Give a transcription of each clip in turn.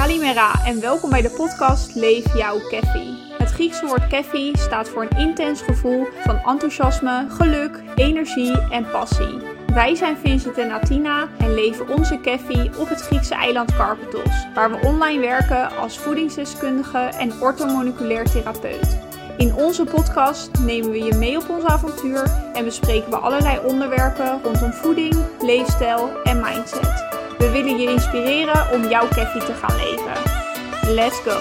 Kalimera en welkom bij de podcast Leef jouw Keffi. Het Griekse woord keffi staat voor een intens gevoel van enthousiasme, geluk, energie en passie. Wij zijn Vincent en Atina en leven onze keffi op het Griekse eiland Karpathos, waar we online werken als voedingsdeskundige en orthomoleculair therapeut. In onze podcast nemen we je mee op ons avontuur en bespreken we allerlei onderwerpen rondom voeding, leefstijl en mindset. We willen je inspireren om jouw keffi te gaan leven. Let's go!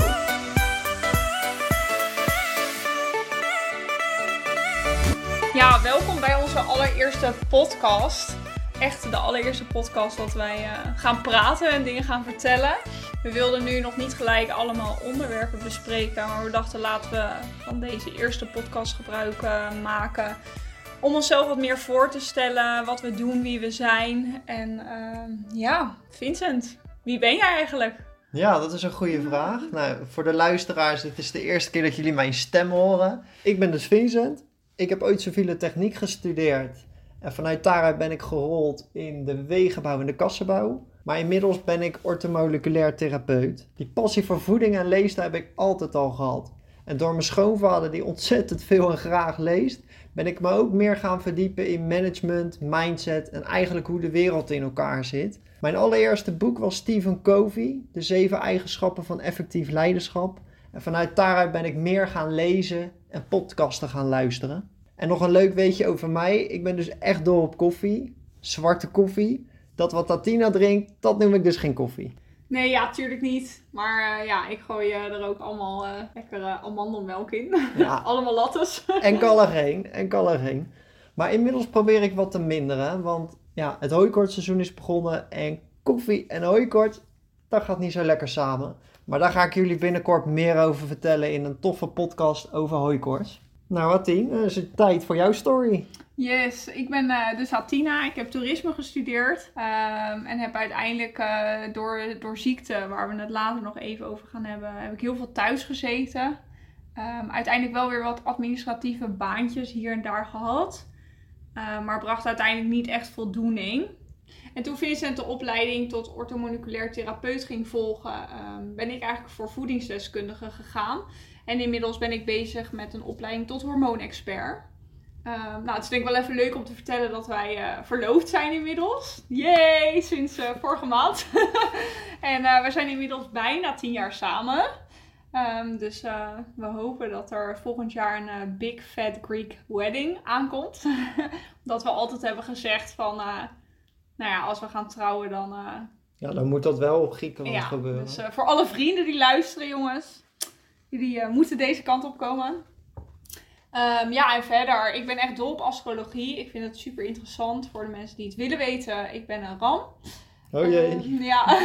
Ja, welkom bij onze allereerste podcast. Echt de allereerste podcast dat wij uh, gaan praten en dingen gaan vertellen. We wilden nu nog niet gelijk allemaal onderwerpen bespreken, maar we dachten laten we van deze eerste podcast gebruik maken om onszelf wat meer voor te stellen, wat we doen, wie we zijn. En uh, ja, Vincent, wie ben jij eigenlijk? Ja, dat is een goede vraag. Nou, voor de luisteraars, dit is de eerste keer dat jullie mijn stem horen. Ik ben dus Vincent. Ik heb ooit civiele techniek gestudeerd. En vanuit daaruit ben ik gerold in de wegenbouw en de kassenbouw. Maar inmiddels ben ik ortomoleculair therapeut. Die passie voor voeding en lezen heb ik altijd al gehad. En door mijn schoonvader, die ontzettend veel en graag leest, ben ik me ook meer gaan verdiepen in management, mindset en eigenlijk hoe de wereld in elkaar zit. Mijn allereerste boek was Stephen Covey, De Zeven Eigenschappen van Effectief Leiderschap. En vanuit daaruit ben ik meer gaan lezen en podcasten gaan luisteren. En nog een leuk weetje over mij. Ik ben dus echt dol op koffie. Zwarte koffie. Dat wat Tatina drinkt, dat noem ik dus geen koffie. Nee, ja, tuurlijk niet. Maar uh, ja, ik gooi uh, er ook allemaal uh, lekkere amandelmelk in. Ja. allemaal lattes. en collageen, en collageen. Maar inmiddels probeer ik wat te minderen. Want ja, het hooikortseizoen is begonnen. En koffie en hooikort, dat gaat niet zo lekker samen. Maar daar ga ik jullie binnenkort meer over vertellen in een toffe podcast over hooikoorts. Nou, Attien, is het tijd voor jouw story. Yes, ik ben uh, dus Atina. Ik heb toerisme gestudeerd. Um, en heb uiteindelijk uh, door, door ziekte, waar we het later nog even over gaan hebben, heb ik heel veel thuis gezeten. Um, uiteindelijk wel weer wat administratieve baantjes hier en daar gehad. Uh, maar bracht uiteindelijk niet echt voldoening. En toen Vincent de opleiding tot orthomoleculair therapeut ging volgen, ben ik eigenlijk voor voedingsdeskundige gegaan. En inmiddels ben ik bezig met een opleiding tot hormoonexpert. Uh, nou, het is denk ik wel even leuk om te vertellen dat wij uh, verloofd zijn inmiddels. Yay, sinds uh, vorige maand. en uh, we zijn inmiddels bijna tien jaar samen. Um, dus we hopen dat er volgend jaar een Big Fat Greek Wedding aankomt. dat we altijd hebben gezegd van, nou ja, als we gaan trouwen dan... ja, dan moet dat wel op Griekenland ja, gebeuren. Dus voor alle vrienden die luisteren jongens, jullie moeten deze kant op komen. Um, ja, en verder, ik ben echt dol op astrologie. Ik vind het super interessant voor de mensen die het willen weten. Ik ben een ram. Oh jee. Um, ja,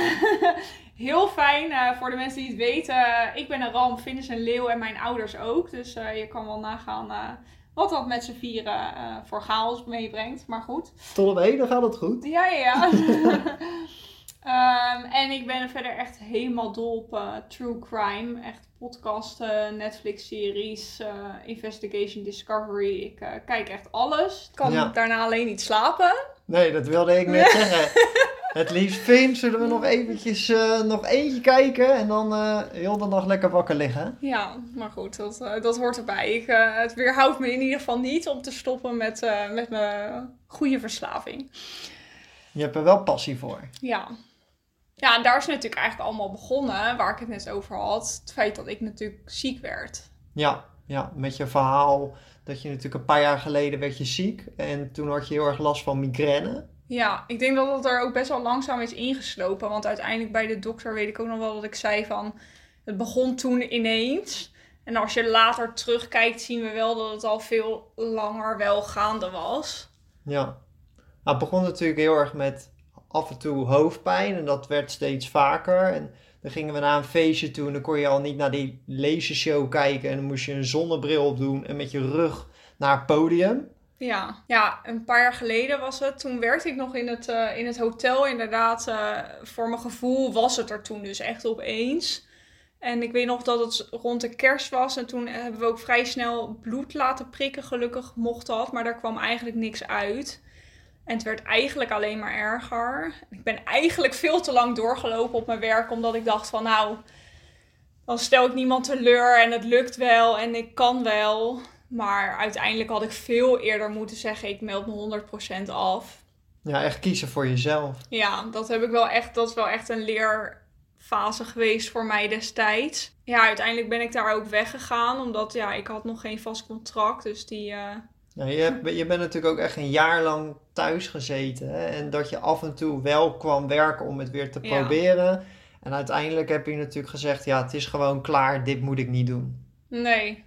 heel fijn uh, voor de mensen die het weten. Ik ben een ram, Vinus een leeuw en mijn ouders ook. Dus uh, je kan wel nagaan uh, wat dat met z'n vieren voor chaos meebrengt. Maar goed. Tot op één, dan gaat het goed. Ja, ja. Um, en ik ben verder echt helemaal dol op uh, true crime. Echt podcasten, Netflix-series, uh, Investigation Discovery. Ik uh, kijk echt alles. Ik kan ja. daarna alleen niet slapen. Nee, dat wilde ik net zeggen. Het liefst film zullen we nog eventjes nog eentje kijken en dan heel de nacht lekker wakker liggen. Ja, maar goed, dat, dat hoort erbij. Ik, het weerhoudt me in ieder geval niet om te stoppen met, met mijn goede verslaving. Je hebt er wel passie voor. Ja. Ja, en daar is natuurlijk eigenlijk allemaal begonnen, waar ik het net over had. Het feit dat ik natuurlijk ziek werd. Ja, ja, met je verhaal dat je natuurlijk een paar jaar geleden werd je ziek. En toen had je heel erg last van migraine. Ja, ik denk dat het er ook best wel langzaam is ingeslopen. Want uiteindelijk bij de dokter weet ik ook nog wel dat ik zei van... Het begon toen ineens. En als je later terugkijkt zien we wel dat het al veel langer wel gaande was. Ja, nou, het begon natuurlijk heel erg met af en toe hoofdpijn en dat werd steeds vaker. En dan gingen we naar een feestje toe en dan kon je al niet naar die lasershow kijken en dan moest je een zonnebril opdoen en met je rug naar het podium. Ja, ja, een paar jaar geleden was het. Toen werkte ik nog in het, uh, in het hotel. Inderdaad, uh, voor mijn gevoel was het er toen dus echt opeens. En ik weet nog dat het rond de kerst was. En toen hebben we ook vrij snel bloed laten prikken. Gelukkig mocht dat. Maar daar kwam eigenlijk niks uit. En het werd eigenlijk alleen maar erger. Ik ben eigenlijk veel te lang doorgelopen op mijn werk, omdat ik dacht van nou, dan stel ik niemand teleur en het lukt wel en ik kan wel. Maar uiteindelijk had ik veel eerder moeten zeggen, ik meld me 100% af. Ja, echt kiezen voor jezelf. Ja, dat heb ik wel echt, dat is wel echt een leerfase geweest voor mij destijds. Ja, uiteindelijk ben ik daar ook weggegaan, omdat ja, ik had nog geen vast contract, dus die... Uh... Ja, je, hebt, je bent natuurlijk ook echt een jaar lang thuis gezeten. Hè? En dat je af en toe wel kwam werken om het weer te proberen. En uiteindelijk heb je natuurlijk gezegd, ja, het is gewoon klaar, dit moet ik niet doen. Nee,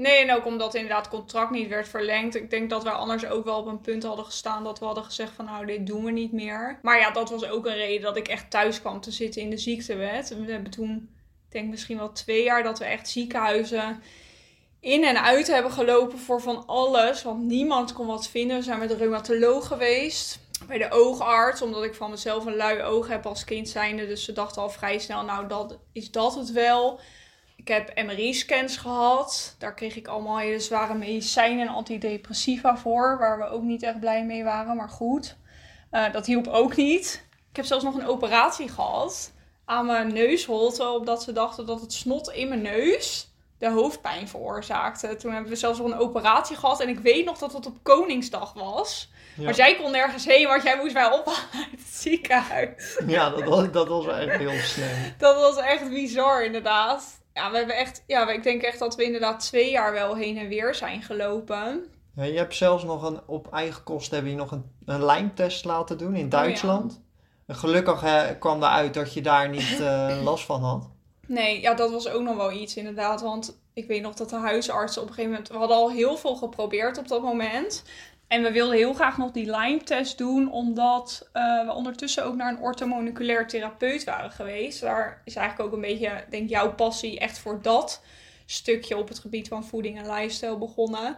Nee, en ook omdat inderdaad het contract niet werd verlengd. Ik denk dat wij anders ook wel op een punt hadden gestaan dat we hadden gezegd van nou, dit doen we niet meer. Maar ja, dat was ook een reden dat ik echt thuis kwam te zitten in de ziektewet. We hebben toen, ik denk misschien wel twee jaar dat we echt ziekenhuizen in en uit hebben gelopen voor van alles. Want niemand kon wat vinden. We zijn met de reumatoloog geweest. Bij de oogarts, omdat ik van mezelf een lui oog heb als kind zijnde. Dus ze dachten al vrij snel, nou dat, is dat het wel. Ik heb MRI-scans gehad. Daar kreeg ik allemaal hele zware medicijnen en antidepressiva voor. Waar we ook niet echt blij mee waren, maar goed. Uh, dat hielp ook niet. Ik heb zelfs nog een operatie gehad aan mijn neusholte. Omdat ze dachten dat het snot in mijn neus de hoofdpijn veroorzaakte. Toen hebben we zelfs nog een operatie gehad. En ik weet nog dat het op Koningsdag was. Maar zij kon nergens heen, want jij moest mij ophalen uit het ziekenhuis. Ja, dat was, dat was echt heel snel. dat was echt bizar, inderdaad ja, we hebben echt, ja, ik denk echt dat we inderdaad twee jaar wel heen en weer zijn gelopen. Ja, je hebt zelfs nog een, op eigen kosten heb je nog een, een lijntest laten doen in oh, Duitsland. Gelukkig hè, kwam eruit dat je daar niet uh, last van had. Nee, ja, dat was ook nog wel iets inderdaad. Want ik weet nog dat de huisartsen op een gegeven moment... We hadden al heel veel geprobeerd op dat moment. En we wilden heel graag nog die Lyme-test doen, omdat uh, we ondertussen ook naar een orthomoleculair therapeut waren geweest. Daar is eigenlijk ook een beetje, denk jouw passie echt voor dat stukje op het gebied van voeding en lifestyle begonnen.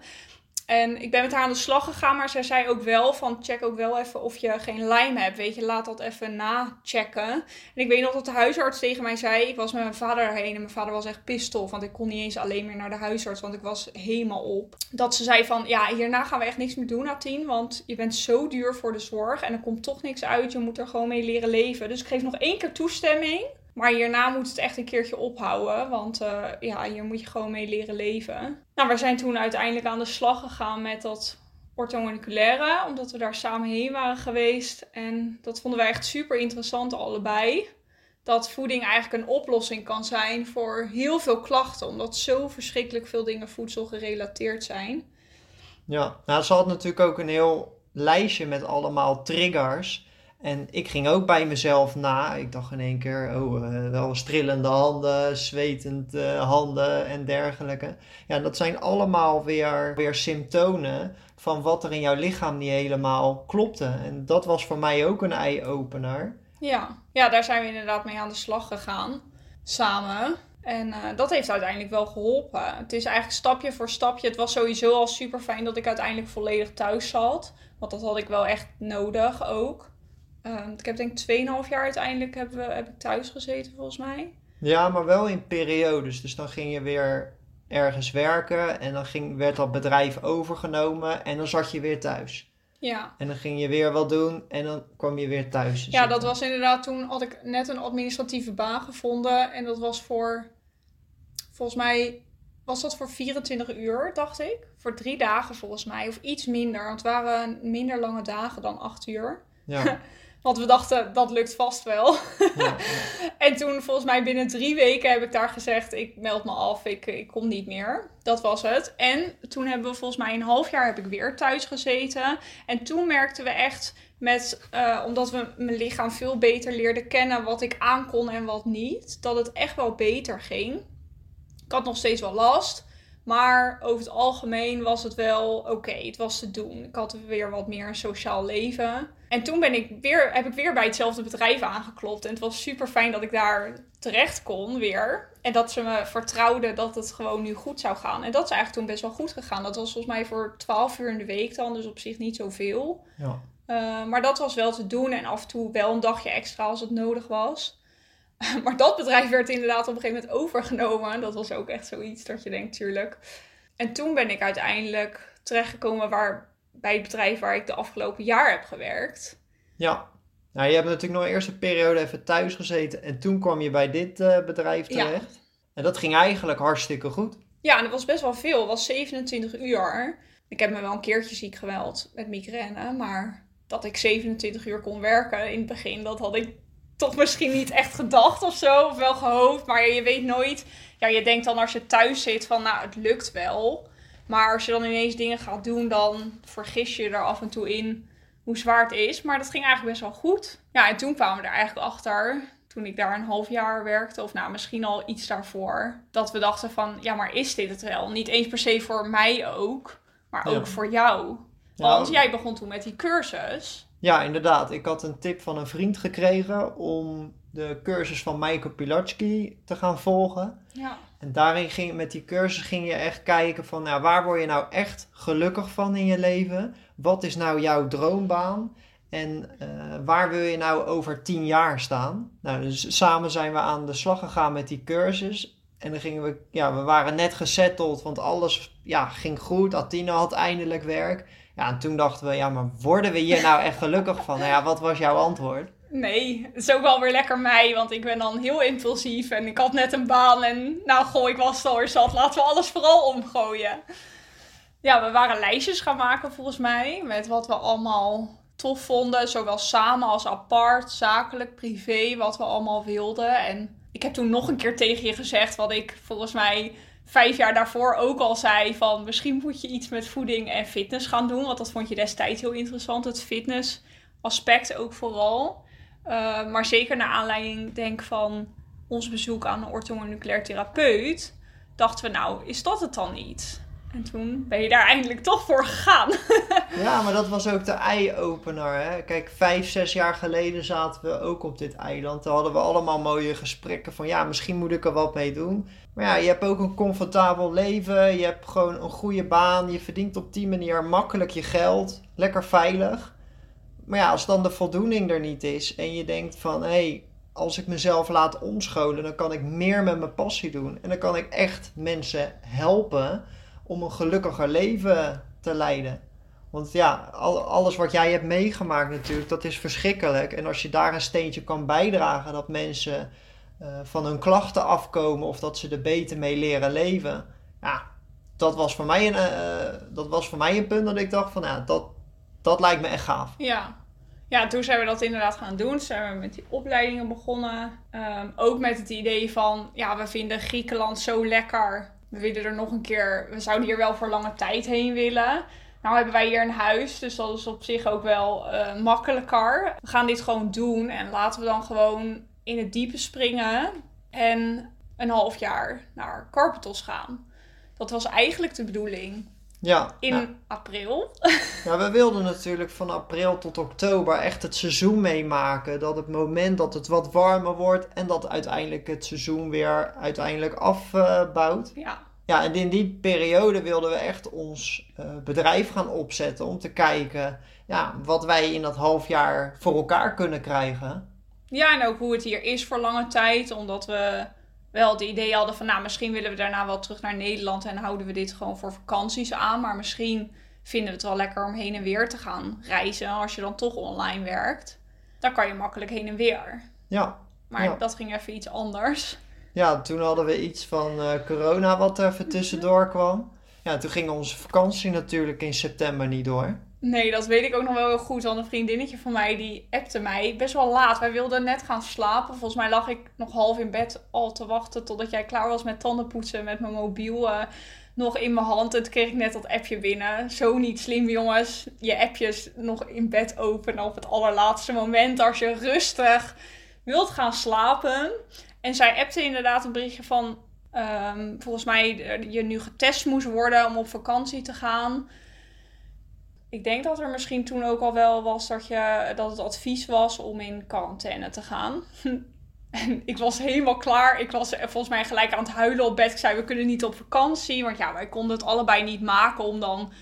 En ik ben met haar aan de slag gegaan, maar zij zei ook wel van check ook wel even of je geen lijm hebt. Weet je, laat dat even nachecken. En ik weet nog dat de huisarts tegen mij zei, ik was met mijn vader erheen en mijn vader was echt pistof, want ik kon niet eens alleen meer naar de huisarts, want ik was helemaal op. Dat ze zei van, ja, hierna gaan we echt niks meer doen na tien, want je bent zo duur voor de zorg en er komt toch niks uit. Je moet er gewoon mee leren leven. Dus ik geef nog één keer toestemming. Maar hierna moet het echt een keertje ophouden. Want uh, ja, hier moet je gewoon mee leren leven. Nou, we zijn toen uiteindelijk aan de slag gegaan met dat orthomoleculaire. Omdat we daar samen heen waren geweest. En dat vonden wij echt super interessant allebei. Dat voeding eigenlijk een oplossing kan zijn voor heel veel klachten. Omdat zo verschrikkelijk veel dingen voedsel gerelateerd zijn. Ja, nou, ze had natuurlijk ook een heel lijstje met allemaal triggers en ik ging ook bij mezelf na. Ik dacht in één keer, oh, uh, wel strillende handen, zwetend uh, handen en dergelijke. Ja, dat zijn allemaal weer, weer symptomen van wat er in jouw lichaam niet helemaal klopte. En dat was voor mij ook een eye-opener. Ja. ja, daar zijn we inderdaad mee aan de slag gegaan. Samen. En uh, dat heeft uiteindelijk wel geholpen. Het is eigenlijk stapje voor stapje. Het was sowieso al super fijn dat ik uiteindelijk volledig thuis zat. Want dat had ik wel echt nodig ook. Uh, ik heb denk ik 2,5 jaar uiteindelijk heb, heb ik thuis gezeten volgens mij. Ja, maar wel in periodes. Dus dan ging je weer ergens werken en dan ging, werd dat bedrijf overgenomen en dan zat je weer thuis. Ja. En dan ging je weer wat doen en dan kwam je weer thuis. Ja, dat was inderdaad toen had ik net een administratieve baan gevonden en dat was voor, volgens mij was dat voor 24 uur, dacht ik. Voor drie dagen volgens mij, of iets minder. Want het waren minder lange dagen dan acht uur. Ja. Want we dachten, dat lukt vast wel. Ja, en toen, volgens mij binnen drie weken, heb ik daar gezegd: ik meld me af, ik, ik kom niet meer. Dat was het. En toen hebben we volgens mij een half jaar heb ik weer thuis gezeten. En toen merkten we echt, met, uh, omdat we mijn lichaam veel beter leerden kennen, wat ik aankon en wat niet, dat het echt wel beter ging. Ik had nog steeds wel last. Maar over het algemeen was het wel oké. Het was te doen. Ik had weer wat meer een sociaal leven. En toen ben ik weer, heb ik weer bij hetzelfde bedrijf aangeklopt. En het was super fijn dat ik daar terecht kon weer. En dat ze me vertrouwden dat het gewoon nu goed zou gaan. En dat is eigenlijk toen best wel goed gegaan. Dat was volgens mij voor 12 uur in de week dan. Dus op zich niet zoveel. Ja. Uh, maar dat was wel te doen. En af en toe wel een dagje extra als het nodig was. maar dat bedrijf werd inderdaad op een gegeven moment overgenomen. Dat was ook echt zoiets dat je denkt, tuurlijk. En toen ben ik uiteindelijk terechtgekomen waar bij het bedrijf waar ik de afgelopen jaar heb gewerkt. Ja. Nou, je hebt natuurlijk nog eerst een periode even thuis gezeten en toen kwam je bij dit uh, bedrijf terecht. Ja. En dat ging eigenlijk hartstikke goed. Ja, en dat was best wel veel. Het was 27 uur. Ik heb me wel een keertje ziek geweld met migraine, maar dat ik 27 uur kon werken in het begin, dat had ik toch misschien niet echt gedacht of zo, of wel gehoopt, maar je weet nooit. Ja, je denkt dan als je thuis zit van, nou, het lukt wel. Maar als je dan ineens dingen gaat doen, dan vergis je er af en toe in hoe zwaar het is. Maar dat ging eigenlijk best wel goed. Ja, en toen kwamen we er eigenlijk achter, toen ik daar een half jaar werkte, of nou misschien al iets daarvoor, dat we dachten van, ja, maar is dit het wel? Niet eens per se voor mij ook, maar ook voor jou. Want jij begon toen met die cursus. Ja, inderdaad. Ik had een tip van een vriend gekregen om de cursus van Michael Pilatsky te gaan volgen. Ja. En daarin ging, met die cursus ging je echt kijken van, nou, waar word je nou echt gelukkig van in je leven? Wat is nou jouw droombaan? En uh, waar wil je nou over tien jaar staan? Nou, dus samen zijn we aan de slag gegaan met die cursus. En dan gingen we, ja, we waren net gesetteld, want alles ja, ging goed. Athena had eindelijk werk. Ja, en toen dachten we, ja, maar worden we hier nou echt gelukkig van? Nou ja, wat was jouw antwoord? Nee, het is ook wel weer lekker mij, want ik ben dan heel impulsief en ik had net een baan en nou goh, ik was al zat, laten we alles vooral omgooien. Ja, we waren lijstjes gaan maken volgens mij, met wat we allemaal tof vonden, zowel samen als apart, zakelijk, privé, wat we allemaal wilden. En ik heb toen nog een keer tegen je gezegd wat ik volgens mij vijf jaar daarvoor ook al zei van misschien moet je iets met voeding en fitness gaan doen. Want dat vond je destijds heel interessant, het fitness aspect ook vooral. Uh, maar zeker naar aanleiding denk van ons bezoek aan een orthomoleculair therapeut, dachten we nou, is dat het dan niet? En toen ben je daar eindelijk toch voor gegaan. ja, maar dat was ook de eye-opener. Kijk, vijf, zes jaar geleden zaten we ook op dit eiland. Toen hadden we allemaal mooie gesprekken van ja, misschien moet ik er wat mee doen. Maar ja, je hebt ook een comfortabel leven. Je hebt gewoon een goede baan. Je verdient op die manier makkelijk je geld. Lekker veilig. Maar ja, als dan de voldoening er niet is en je denkt van hé, hey, als ik mezelf laat omscholen, dan kan ik meer met mijn passie doen. En dan kan ik echt mensen helpen om een gelukkiger leven te leiden. Want ja, alles wat jij hebt meegemaakt natuurlijk, dat is verschrikkelijk. En als je daar een steentje kan bijdragen dat mensen uh, van hun klachten afkomen of dat ze er beter mee leren leven. Ja, dat was voor mij een, uh, dat was voor mij een punt dat ik dacht van ja, dat, dat lijkt me echt gaaf. Ja. Ja, toen zijn we dat inderdaad gaan doen. Zijn we met die opleidingen begonnen. Um, ook met het idee van, ja, we vinden Griekenland zo lekker we willen er nog een keer, we zouden hier wel voor lange tijd heen willen. Nou hebben wij hier een huis, dus dat is op zich ook wel uh, makkelijker. We gaan dit gewoon doen en laten we dan gewoon in het diepe springen en een half jaar naar Carpetos gaan. Dat was eigenlijk de bedoeling. Ja. In april. Ja, we wilden natuurlijk van april tot oktober echt het seizoen meemaken. Dat het moment dat het wat warmer wordt en dat uiteindelijk het seizoen weer uiteindelijk afbouwt. ja. Ja, en in die periode wilden we echt ons uh, bedrijf gaan opzetten om te kijken ja, wat wij in dat half jaar voor elkaar kunnen krijgen. Ja, en ook hoe het hier is voor lange tijd, omdat we wel het idee hadden van, nou, misschien willen we daarna wel terug naar Nederland en houden we dit gewoon voor vakanties aan. Maar misschien vinden we het wel lekker om heen en weer te gaan reizen als je dan toch online werkt. Dan kan je makkelijk heen en weer. Ja. Maar dat ging even iets anders. Ja, toen hadden we iets van uh, corona wat er even tussendoor kwam. Ja, toen ging onze vakantie natuurlijk in september niet door. Nee, dat weet ik ook nog wel heel goed. Want een vriendinnetje van mij die appte mij best wel laat. Wij wilden net gaan slapen. Volgens mij lag ik nog half in bed al te wachten totdat jij klaar was met tandenpoetsen. Met mijn mobiel uh, nog in mijn hand. En toen kreeg ik net dat appje binnen. Zo niet slim jongens. Je appjes nog in bed openen op het allerlaatste moment. Als je rustig wilt gaan slapen. En zij appte inderdaad een berichtje van... Um, volgens mij je nu getest moest worden om op vakantie te gaan ik denk dat er misschien toen ook al wel was dat, je, dat het advies was om in quarantaine te gaan. en ik was helemaal klaar. Ik was volgens mij gelijk aan het huilen op bed. Ik zei, we kunnen niet op vakantie. Want ja, wij konden het allebei niet maken om dan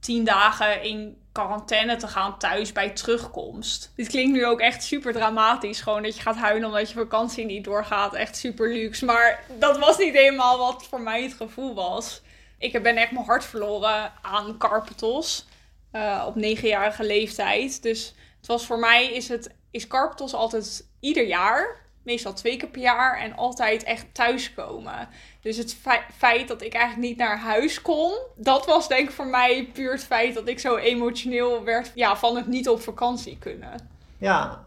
tien dagen in quarantaine te gaan thuis bij terugkomst. Dit klinkt nu ook echt super dramatisch. Gewoon dat je gaat huilen omdat je vakantie niet doorgaat. Echt super luxe. Maar dat was niet helemaal wat voor mij het gevoel was. Ik ben echt mijn hart verloren aan Carpetos eh, op negenjarige leeftijd. Dus het was voor mij is, het, is altijd ieder jaar. Meestal twee keer per jaar en altijd echt thuiskomen. Dus het feit dat ik eigenlijk niet naar huis kon, dat was denk ik voor mij puur het feit dat ik zo emotioneel werd ja, van het niet op vakantie kunnen. Ja,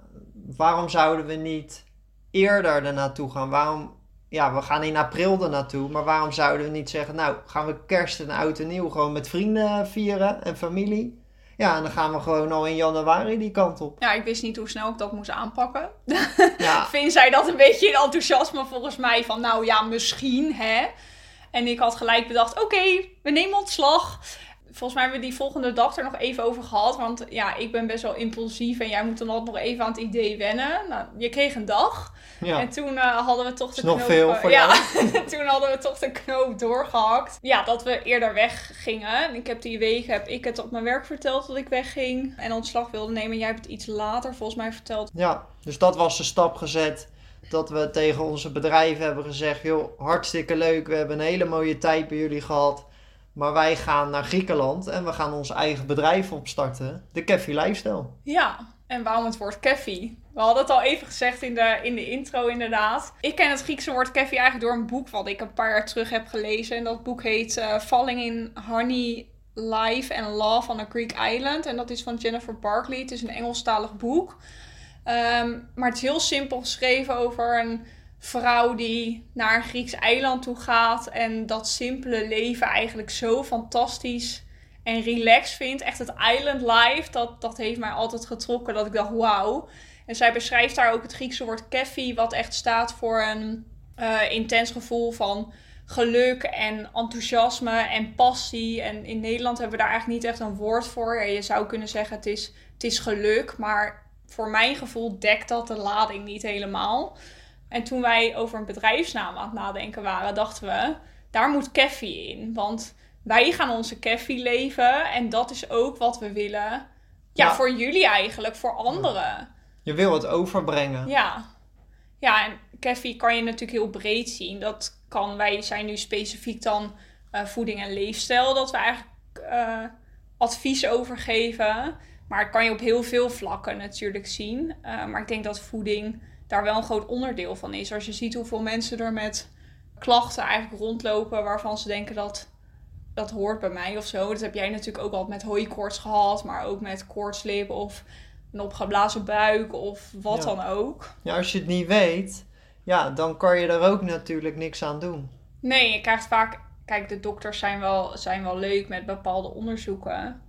waarom zouden we niet eerder er naartoe gaan? Waarom, ja, we gaan in april er naartoe, maar waarom zouden we niet zeggen, nou, gaan we kerst en oud en nieuw gewoon met vrienden vieren en familie? Ja, en dan gaan we gewoon al in januari die kant op. Ja, ik wist niet hoe snel ik dat moest aanpakken. Ja. Vind zij dat een beetje in enthousiasme volgens mij van, nou ja, misschien hè. En ik had gelijk bedacht, oké, we nemen ontslag volgens mij hebben we die volgende dag er nog even over gehad. Want ja, ik ben best wel impulsief en jij moet dan altijd nog even aan het idee wennen. Nou, je kreeg een dag. Ja. En toen uh, hadden we toch de knoop... veel voor ja, toen hadden we toch de knoop doorgehakt. Ja, dat we eerder weggingen. Ik heb die weken, heb ik het op mijn werk verteld dat ik wegging. En ontslag wilde nemen. Jij hebt het iets later volgens mij verteld. Ja, dus dat was de stap gezet. Dat we tegen onze bedrijven hebben gezegd, joh, hartstikke leuk. We hebben een hele mooie tijd bij jullie gehad. Maar wij gaan naar Griekenland en we gaan ons eigen bedrijf opstarten. De Keffi Lifestyle. Ja, en waarom het woord keffi? We hadden het al even gezegd in de, in de intro inderdaad. Ik ken het Griekse woord keffi eigenlijk door een boek wat ik een paar jaar terug heb gelezen. En dat boek heet uh, Falling in Honey, Life and Love on a Greek Island. En dat is van Jennifer Barkley. Het is een Engelstalig boek. Ehm, maar het is heel simpel geschreven over een vrouw die naar een Grieks eiland toe gaat en dat simpele leven eigenlijk zo fantastisch en relaxed vindt. Echt het island life, dat, dat heeft mij altijd getrokken dat ik dacht wauw. En zij beschrijft daar ook het Griekse woord keffi, wat echt staat voor een uh, intens gevoel van geluk en enthousiasme en passie. En in Nederland hebben we daar eigenlijk niet echt een woord voor. Je zou kunnen zeggen het is, het is geluk, maar voor mijn gevoel dekt dat de lading niet helemaal. En toen wij over een bedrijfsnaam aan het nadenken waren, dachten we, daar moet Keffi in. Want wij gaan onze Keffi leven en dat is ook wat we willen. Ja, voor jullie eigenlijk, voor anderen. Je wil het overbrengen. Ja. Ja, en Keffi kan je natuurlijk heel breed zien. Dat kan, wij zijn nu specifiek dan uh, voeding en leefstijl, dat we eigenlijk uh, advies overgeven. Maar het kan je op heel veel vlakken natuurlijk zien. Uh, maar ik denk dat voeding daar wel een groot onderdeel van is. Als je ziet hoeveel mensen er met klachten eigenlijk rondlopen waarvan ze denken dat dat hoort bij mij of zo. Dat heb jij natuurlijk ook al met hooikoorts gehad, maar ook met koortslip of een opgeblazen buik of wat dan ook. Ja, als je het niet weet, ja, dan kan je er ook natuurlijk niks aan doen. Nee, je krijgt vaak... Kijk, de dokters zijn wel, zijn wel leuk met bepaalde onderzoeken.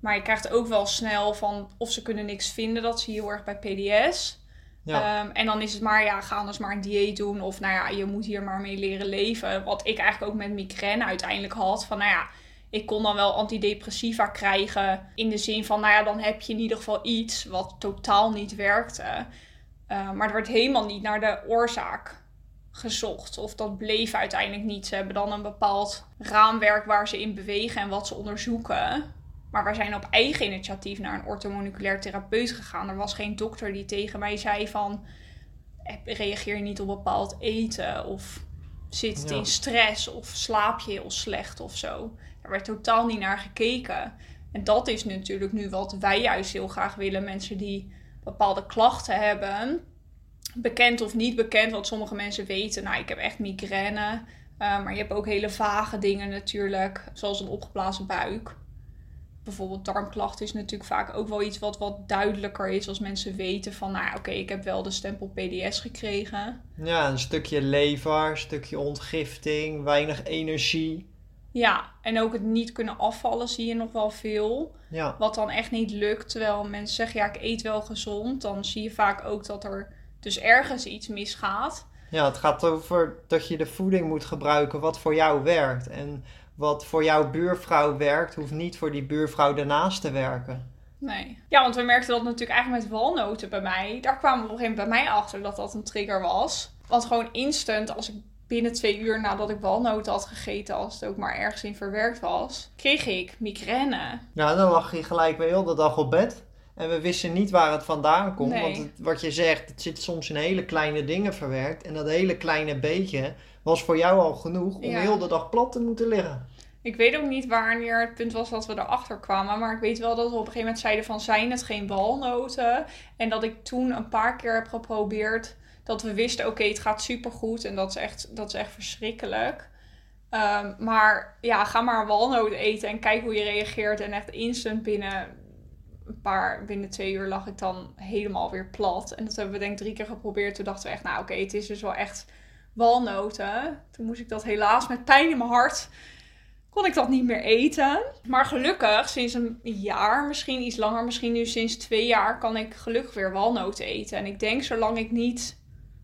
Maar je krijgt ook wel snel van of ze kunnen niks vinden. Dat zie je heel erg bij PDS. Ehm, en dan is het maar, ja, ga anders maar een dieet doen. Of nou ja, je moet hier maar mee leren leven. Wat ik eigenlijk ook met migraine uiteindelijk had. Van nou ja, ik kon dan wel antidepressiva krijgen. In de zin van, nou ja, dan heb je in ieder geval iets wat totaal niet werkte. Ehm, maar er werd helemaal niet naar de oorzaak gezocht. Of dat bleef uiteindelijk niet. Ze hebben dan een bepaald raamwerk waar ze in bewegen en wat ze onderzoeken. Maar wij zijn op eigen initiatief naar een orthomoleculair therapeut gegaan. Er was geen dokter die tegen mij zei van... reageer je niet op bepaald eten? Of zit het in stress? Of slaap je heel slecht of zo? Daar werd totaal niet naar gekeken. En dat is natuurlijk nu wat wij juist heel graag willen. Mensen die bepaalde klachten hebben... Bekend of niet bekend, want sommige mensen weten... Nou, ik heb echt migraine... Uh, maar je hebt ook hele vage dingen natuurlijk, zoals een opgeblazen buik bijvoorbeeld darmklachten is natuurlijk vaak ook wel iets wat wat duidelijker is als mensen weten van, nou oké, ik heb wel de stempel PDS gekregen. Ja, een stukje lever, een stukje ontgifting, weinig energie. Ja, en ook het niet kunnen afvallen zie je nog wel veel. Ja. Wat dan echt niet lukt, terwijl mensen zeggen, ja, ik eet wel gezond. Dan zie je vaak ook dat er dus ergens iets misgaat. Ja, het gaat over dat je de voeding moet gebruiken wat voor jou werkt. En wat voor jouw buurvrouw werkt, hoeft niet voor die buurvrouw daarnaast te werken. Nee. Ja, want we merkten dat natuurlijk eigenlijk met walnoten bij mij. Daar kwamen we op een gegeven moment bij mij achter dat dat een trigger was. Want gewoon instant, als ik binnen twee uur nadat ik walnoten had gegeten, als het ook maar ergens in verwerkt was, kreeg ik migraine. Ja, dan lag je gelijk weer heel de dag op bed. En we wisten niet waar het vandaan komt. Want het, wat je zegt, het zit soms in hele kleine dingen verwerkt. En dat hele kleine beetje was voor jou al genoeg om heel de dag plat te moeten liggen. Ik weet ook niet wanneer het punt was dat we erachter kwamen. Maar ik weet wel dat we op een gegeven moment zeiden van zijn het geen walnoten. En dat ik toen een paar keer heb geprobeerd dat we wisten oké het gaat supergoed. En dat is echt, dat is echt verschrikkelijk. Ehm, maar ja, ga maar een walnoot eten en kijk hoe je reageert. En echt instant binnen een paar, binnen twee uur lag ik dan helemaal weer plat. En dat hebben we denk ik drie keer geprobeerd. Toen dachten we echt, nou oké, het is dus wel echt walnoten. Toen moest ik dat helaas met pijn in mijn hart, kon ik dat niet meer eten. Maar gelukkig, sinds een jaar, misschien iets langer, misschien nu sinds twee jaar, kan ik gelukkig weer walnoten eten. En ik denk, zolang ik niet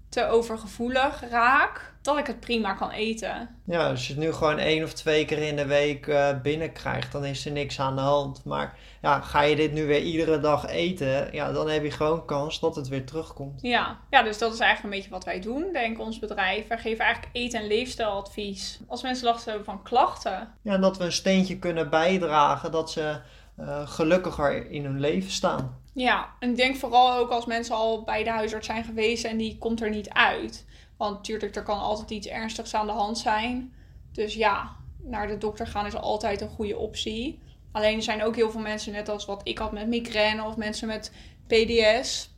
te overgevoelig raak, dat ik het prima kan eten. Ja, als je het nu gewoon één of twee keer in de week uh, binnenkrijgt, dan is er niks aan de hand. Maar ja, ga je dit nu weer iedere dag eten, ja, dan heb je gewoon kans dat het weer terugkomt. Ja, ja dus dat is eigenlijk een beetje wat wij doen, denk ons bedrijf. Wij geven eigenlijk eten- en leefstijladvies. Als mensen last hebben van klachten. Ja, dat we een steentje kunnen bijdragen dat ze uh, gelukkiger in hun leven staan. Ja, en ik denk vooral ook als mensen al bij de huisarts zijn geweest en die komt er niet uit. Want natuurlijk, er kan altijd iets ernstigs aan de hand zijn. Dus ja, naar de dokter gaan is altijd een goede optie. Alleen er zijn ook heel veel mensen, net als wat ik had met migraine of mensen met PDS.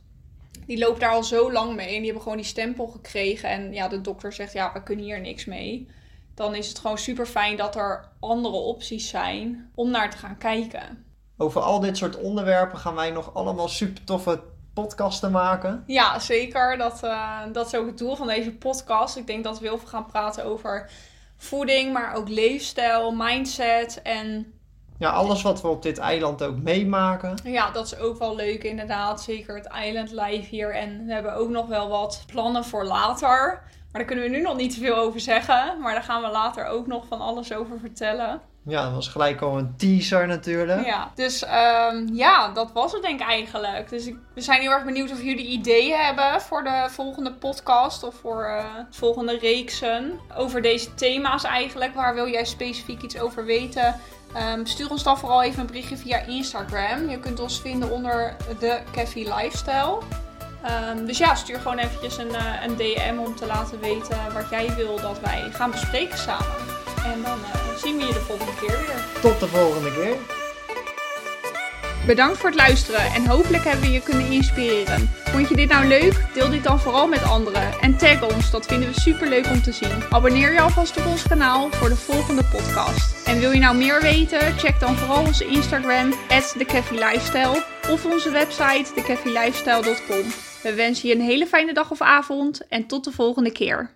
Die lopen daar al zo lang mee en die hebben gewoon die stempel gekregen. En ja, de dokter zegt, ja, we kunnen hier niks mee. Dan is het gewoon super fijn dat er andere opties zijn om naar te gaan kijken. Over al dit soort onderwerpen gaan wij nog allemaal super toffe podcasten maken. Ja, zeker. Dat, uh, dat is ook het doel van deze podcast. Ik denk dat we heel veel gaan praten over voeding, maar ook leefstijl, mindset en... Ja, alles wat we op dit eiland ook meemaken. Ja, dat is ook wel leuk inderdaad. Zeker het eiland live hier. En we hebben ook nog wel wat plannen voor later. Maar daar kunnen we nu nog niet te veel over zeggen. Maar daar gaan we later ook nog van alles over vertellen. Ja, dat was gelijk al een teaser natuurlijk. Ja, dus um, ja, dat was het denk ik eigenlijk. Dus ik, we zijn heel erg benieuwd of jullie ideeën hebben voor de volgende podcast of voor uh, volgende reeksen. Over deze thema's eigenlijk. Waar wil jij specifiek iets over weten? Um, stuur ons dan vooral even een berichtje via Instagram. Je kunt ons vinden onder de Caffee Lifestyle. Um, dus ja, stuur gewoon eventjes een, uh, een DM om te laten weten wat jij wil dat wij gaan bespreken samen. En dan uh, zien we je de volgende keer weer. Tot de volgende keer. Bedankt voor het luisteren en hopelijk hebben we je kunnen inspireren. Vond je dit nou leuk? Deel dit dan vooral met anderen en tag ons, dat vinden we super leuk om te zien. Abonneer je alvast op ons kanaal voor de volgende podcast. En wil je nou meer weten? Check dan vooral onze Instagram, @thecafélifestyle of onze website thecafélifestyle.com. We wensen je een hele fijne dag of avond en tot de volgende keer.